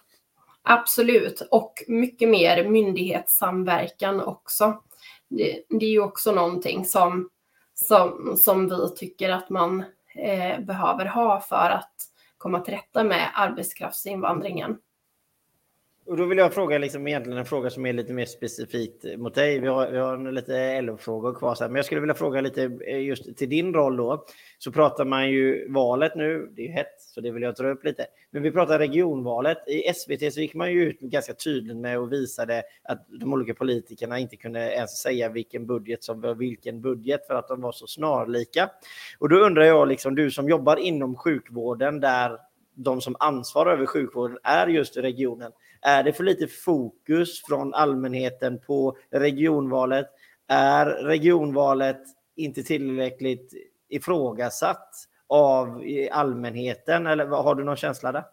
Absolut, och mycket mer myndighetssamverkan också det, det är ju också någonting som, som, som vi tycker att man eh, behöver ha för att komma till rätta med arbetskraftsinvandringen. Och då vill jag fråga liksom egentligen en fråga som är lite mer specifikt mot dig. Vi har, vi har lite LO-frågor kvar, så här. men jag skulle vilja fråga lite eh, just till din roll då. Så pratar man ju valet nu, det är ju hett, så det vill jag dra upp lite. Men vi pratar regionvalet. I SVT så gick man ju ut ganska tydligt med och visade att de olika politikerna inte kunde ens säga vilken budget som var vilken budget för att de var så snarlika. Och då undrar jag, liksom, du som jobbar inom sjukvården där de som ansvarar över sjukvården är just regionen. Är det för lite fokus från allmänheten på regionvalet? Är regionvalet inte tillräckligt ifrågasatt av allmänheten? Eller har du någon känsla där?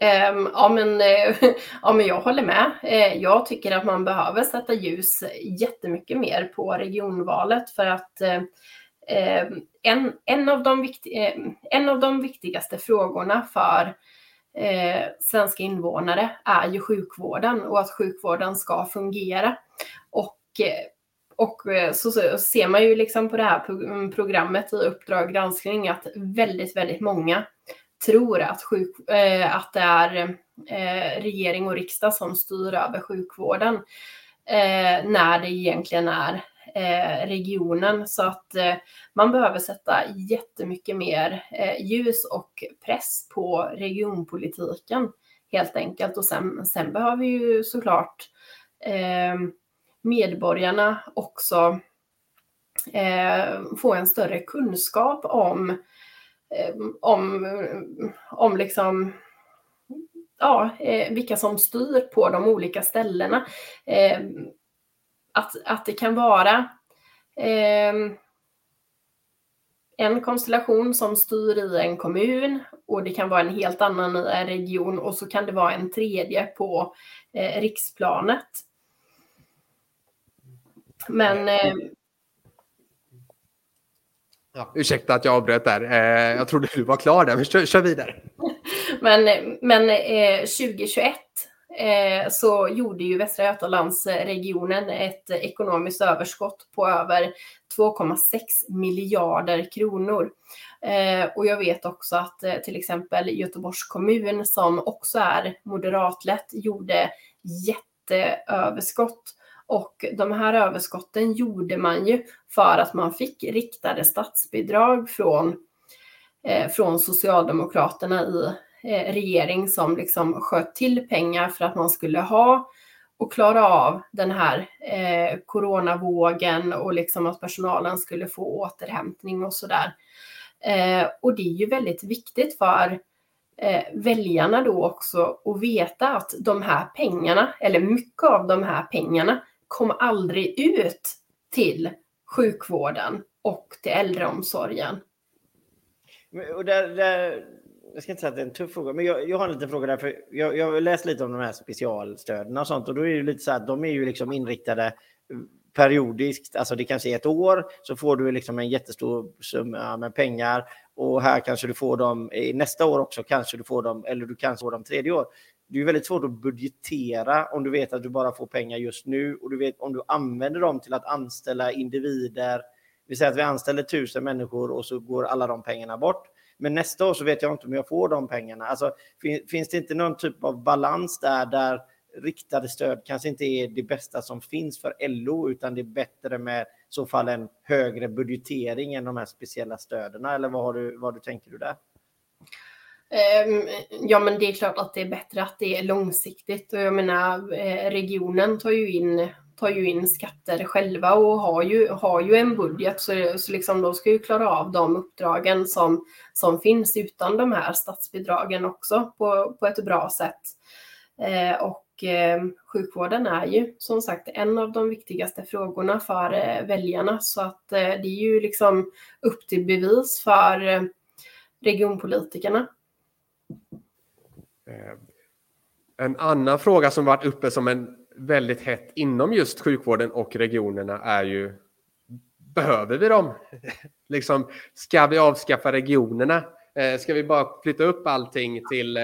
Um, ja, men, uh, ja, men jag håller med. Uh, jag tycker att man behöver sätta ljus jättemycket mer på regionvalet för att uh, en, en, av de vikt, en av de viktigaste frågorna för eh, svenska invånare är ju sjukvården och att sjukvården ska fungera. Och, eh, och eh, så, så ser man ju liksom på det här mm, programmet i Uppdrag granskning att väldigt, väldigt många tror att, sjuk, eh, att det är eh, regering och riksdag som styr över sjukvården eh, när det egentligen är Eh, regionen. Så att eh, man behöver sätta jättemycket mer eh, ljus och press på regionpolitiken helt enkelt. Och sen, sen behöver ju såklart medborgarna också få en större kunskap om, om, om liksom ja, eh, vilka som styr på de olika ställena. Att, att det kan vara eh, en konstellation som styr i en kommun och det kan vara en helt annan i en region och så kan det vara en tredje på eh, riksplanet. Men... Eh, ja, ursäkta att jag avbröt där. Eh, jag trodde du var klar där, men kör, kör vidare. men men 2021 eh, Eh, Eh, så gjorde ju Västra Götalandsregionen ett ekonomiskt överskott på över 2,6 miljarder kronor. Eh, och jag vet också att eh, till exempel Göteborgs kommun som också är moderatlett gjorde jätteöverskott. Och de här överskotten gjorde man ju för att man fick riktade statsbidrag från, från Socialdemokraterna i Eh, regering som liksom sköt till pengar för att man skulle ha och klara av den här eh, coronavågen och liksom att personalen skulle få återhämtning och sådär. Eh, och det är ju väldigt viktigt för eh, väljarna då också att veta att de här pengarna, eller mycket av de här pengarna, kom aldrig ut till sjukvården och till äldreomsorgen. Och där, där, jag ska inte säga att det är en tuff fråga, men jag, jag har en liten fråga där. För jag, jag har läst lite om de här specialstöden och sånt och då är det lite så att de är ju liksom inriktade periodiskt, alltså det kanske är ett år, så får du liksom en jättestor summa med pengar och här kanske du får dem nästa år också, kanske du får dem, eller du kanske får dem tredje år. Det är väldigt svårt att budgetera om du vet att du bara får pengar just nu och du vet om du använder dem till att anställa individer. Vi säger att vi anställer tusen människor och så går alla de pengarna bort men nästa år så vet jag inte om jag får de pengarna. Alltså, finns det inte någon typ av balans där, där riktade stöd kanske inte är det bästa som finns för LO, utan det är bättre med så fall en högre budgetering än de här speciella stöden? Eller vad, har du, vad du tänker du där? Ehm, ja, men det är klart att det är bättre att det är långsiktigt och jag menar eh, regionen tar ju in tar ju in skatter själva och har ju, har ju en budget så, så liksom de ska ju klara av de uppdragen som, som finns utan de här statsbidragen också på, på ett bra sätt. Eh, och eh, sjukvården är ju som sagt en av de viktigaste frågorna för eh, väljarna så att eh, det är ju liksom upp till bevis för eh, regionpolitikerna. Eh, en annan fråga som varit uppe som en väldigt hett inom just sjukvården och regionerna är ju Behöver vi dem? liksom, ska vi avskaffa regionerna? Eh, ska vi bara flytta upp allting till eh,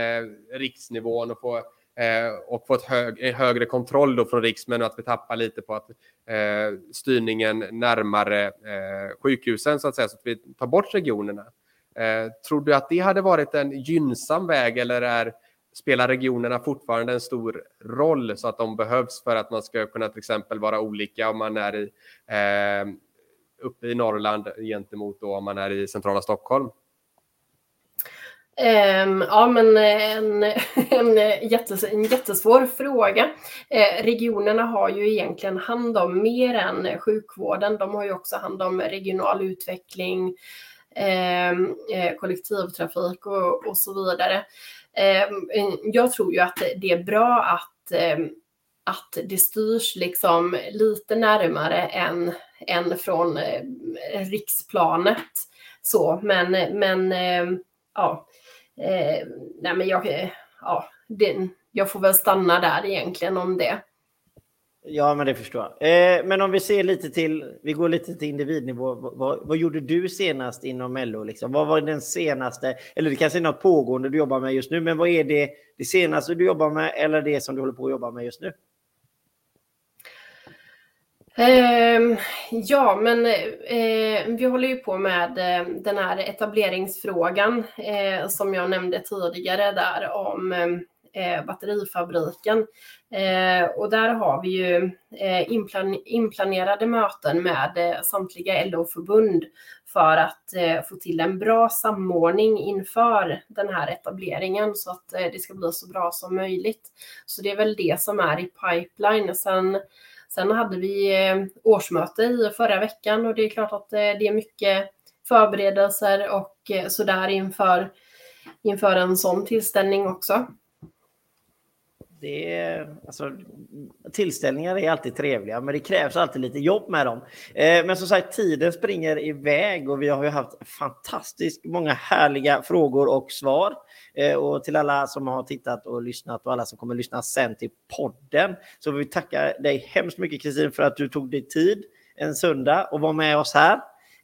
riksnivån och få, eh, och få ett hög, högre kontroll då från riks, men att vi tappar lite på att eh, styrningen närmare eh, sjukhusen så att säga, så att vi tar bort regionerna. Eh, tror du att det hade varit en gynnsam väg eller är spelar regionerna fortfarande en stor roll så att de behövs för att man ska kunna till exempel vara olika om man är i, eh, uppe i Norrland gentemot då om man är i centrala Stockholm? Um, ja, men eh, en, en, eh, jättes, en jättesvår fråga. Eh, regionerna har ju egentligen hand om mer än sjukvården. De har ju också hand om regional utveckling, ehm, eh, kollektivtrafik och, och så vidare. Ehm, jag tror ju att det är bra att, ehm, att det styrs liksom lite närmare än, än från eh, riksplanet. Så, men, men ehm, ja, eh, nej men jag, eh, ja, det, jag får väl stanna där egentligen om det. Ja, men det förstår jag. Eh, men om vi ser lite till, vi går lite till individnivå. Vad, vad gjorde du senast inom LO? Liksom? Vad var den senaste, eller det kanske är något pågående du jobbar med just nu, men vad är det, det senaste du jobbar med eller det som du håller på att jobba med just nu? Eh, ja, men eh, vi håller ju på med eh, den här etableringsfrågan eh, som jag nämnde tidigare där om ehm, eh, batterifabriken. Eh, och där har vi ju eh, inplan inplanerade möten med eh, samtliga LO-förbund för att eh, få till en bra samordning inför den här etableringen så att eh, det ska bli så bra som möjligt. Så det är väl det som är i pipeline. Sen, sen hade vi årsmöte i förra veckan och det är klart att det är mycket förberedelser och sådär inför, inför en sån tillställning också det är, alltså, tillställningar är alltid trevliga, men det krävs alltid lite jobb med dem. Eh, men som sagt, tiden springer iväg och vi har ju haft fantastiskt många härliga frågor och svar. Eh, och till alla som har tittat och lyssnat och alla som kommer lyssna sen till podden så vill vi tacka dig hemskt mycket Kristin för att du tog dig tid en söndag och var med oss här.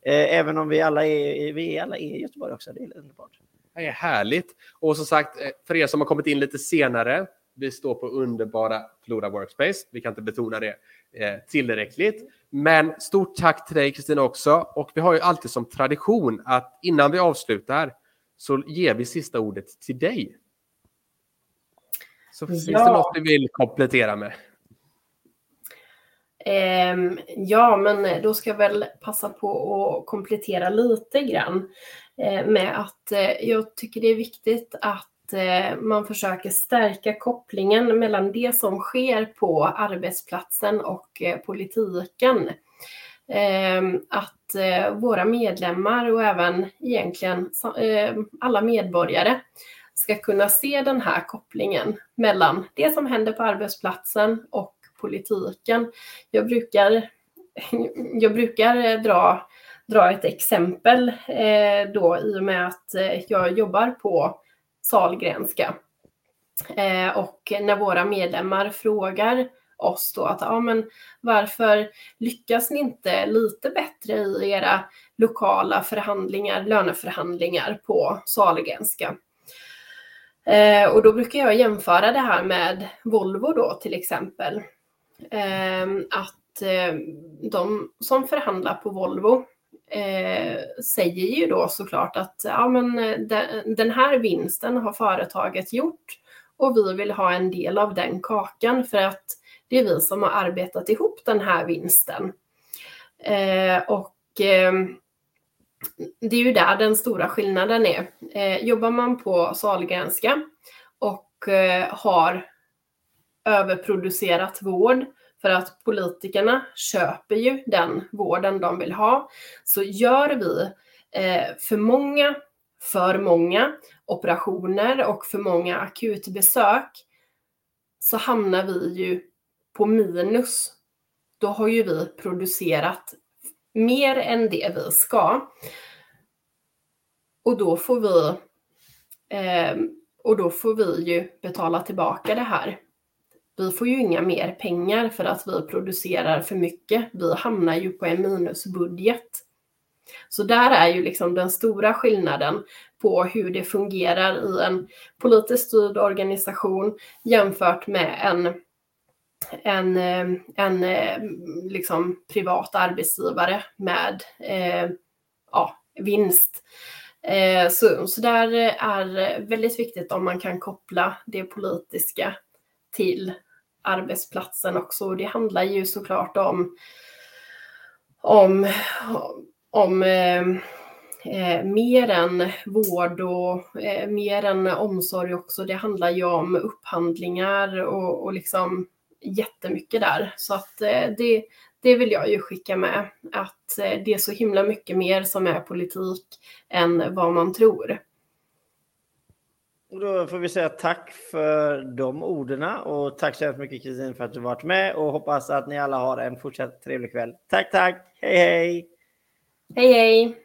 Eh, även om vi alla är, vi alla är i Göteborg också. Det är underbart. Det är härligt. Och som sagt, eh, för er som har kommit in lite senare vi står på underbara Flora Workspace. Vi kan inte betona det eh, tillräckligt. Men stort tack till dig Kristina också. Och vi har ju alltid som tradition att innan vi avslutar så ger vi sista ordet till dig. Så finns det något du vill komplettera med? Um, ja, men då ska jag väl passa på att komplettera lite grann uh, med att uh, jag tycker det är viktigt att Eh, man försöker stärka kopplingen mellan det som sker på arbetsplatsen och eh, politiken. Ehm, att eh, våra medlemmar och även egentligen ehm, alla medborgare ska kunna se den här kopplingen mellan det som händer på arbetsplatsen och politiken. Jag brukar, jag brukar dra, dra ett exempel då i och med att jag jobbar på Salgrenska. Eh, och när våra medlemmar frågar oss då att ja, men varför lyckas ni inte lite bättre i era lokala förhandlingar, löneförhandlingar på Sahlgrenska? Eh, och då brukar jag jämföra det här med Volvo då till exempel. Eh, att eh, de som förhandlar på Volvo eh, säger ju då såklart att ja, men eh, de, den, här vinsten har företaget gjort och vi vill ha en del av den kakan för att det är vi som har arbetat ihop den här vinsten. Eh, och eh, det är ju där den stora skillnaden är. Eh, jobbar man på Sahlgrenska och eh, har överproducerat vård för att politikerna köper ju den vården de vill ha. Så gör vi eh, för många, för många operationer och för många akutbesök så hamnar vi ju på minus. Då har ju vi producerat mer än det vi ska. Och då får vi eh, och då får vi ju betala tillbaka det här vi får ju inga mer pengar för att vi producerar för mycket. Vi hamnar ju på en minusbudget. Så där är ju liksom den stora skillnaden på hur det fungerar i en politiskt styrd organisation jämfört med en, en, eh, en eh, liksom privat arbetsgivare med eh, ja, vinst. Eh, så, så där är väldigt viktigt om man kan koppla det politiska till arbetsplatsen också. Det handlar ju såklart om, om, om eh, eh, mer än vård och eh, mer än omsorg också. Det handlar ju om upphandlingar och, och liksom jättemycket där. Så att eh, det, det vill jag ju skicka med. Att eh, det är så himla mycket mer som är politik än vad man tror. Och då får vi säga tack för de orden och tack så hemskt mycket Kristin för att du varit med och hoppas att ni alla har en fortsatt trevlig kväll. Tack, tack. Hej, hej! Hej, hej!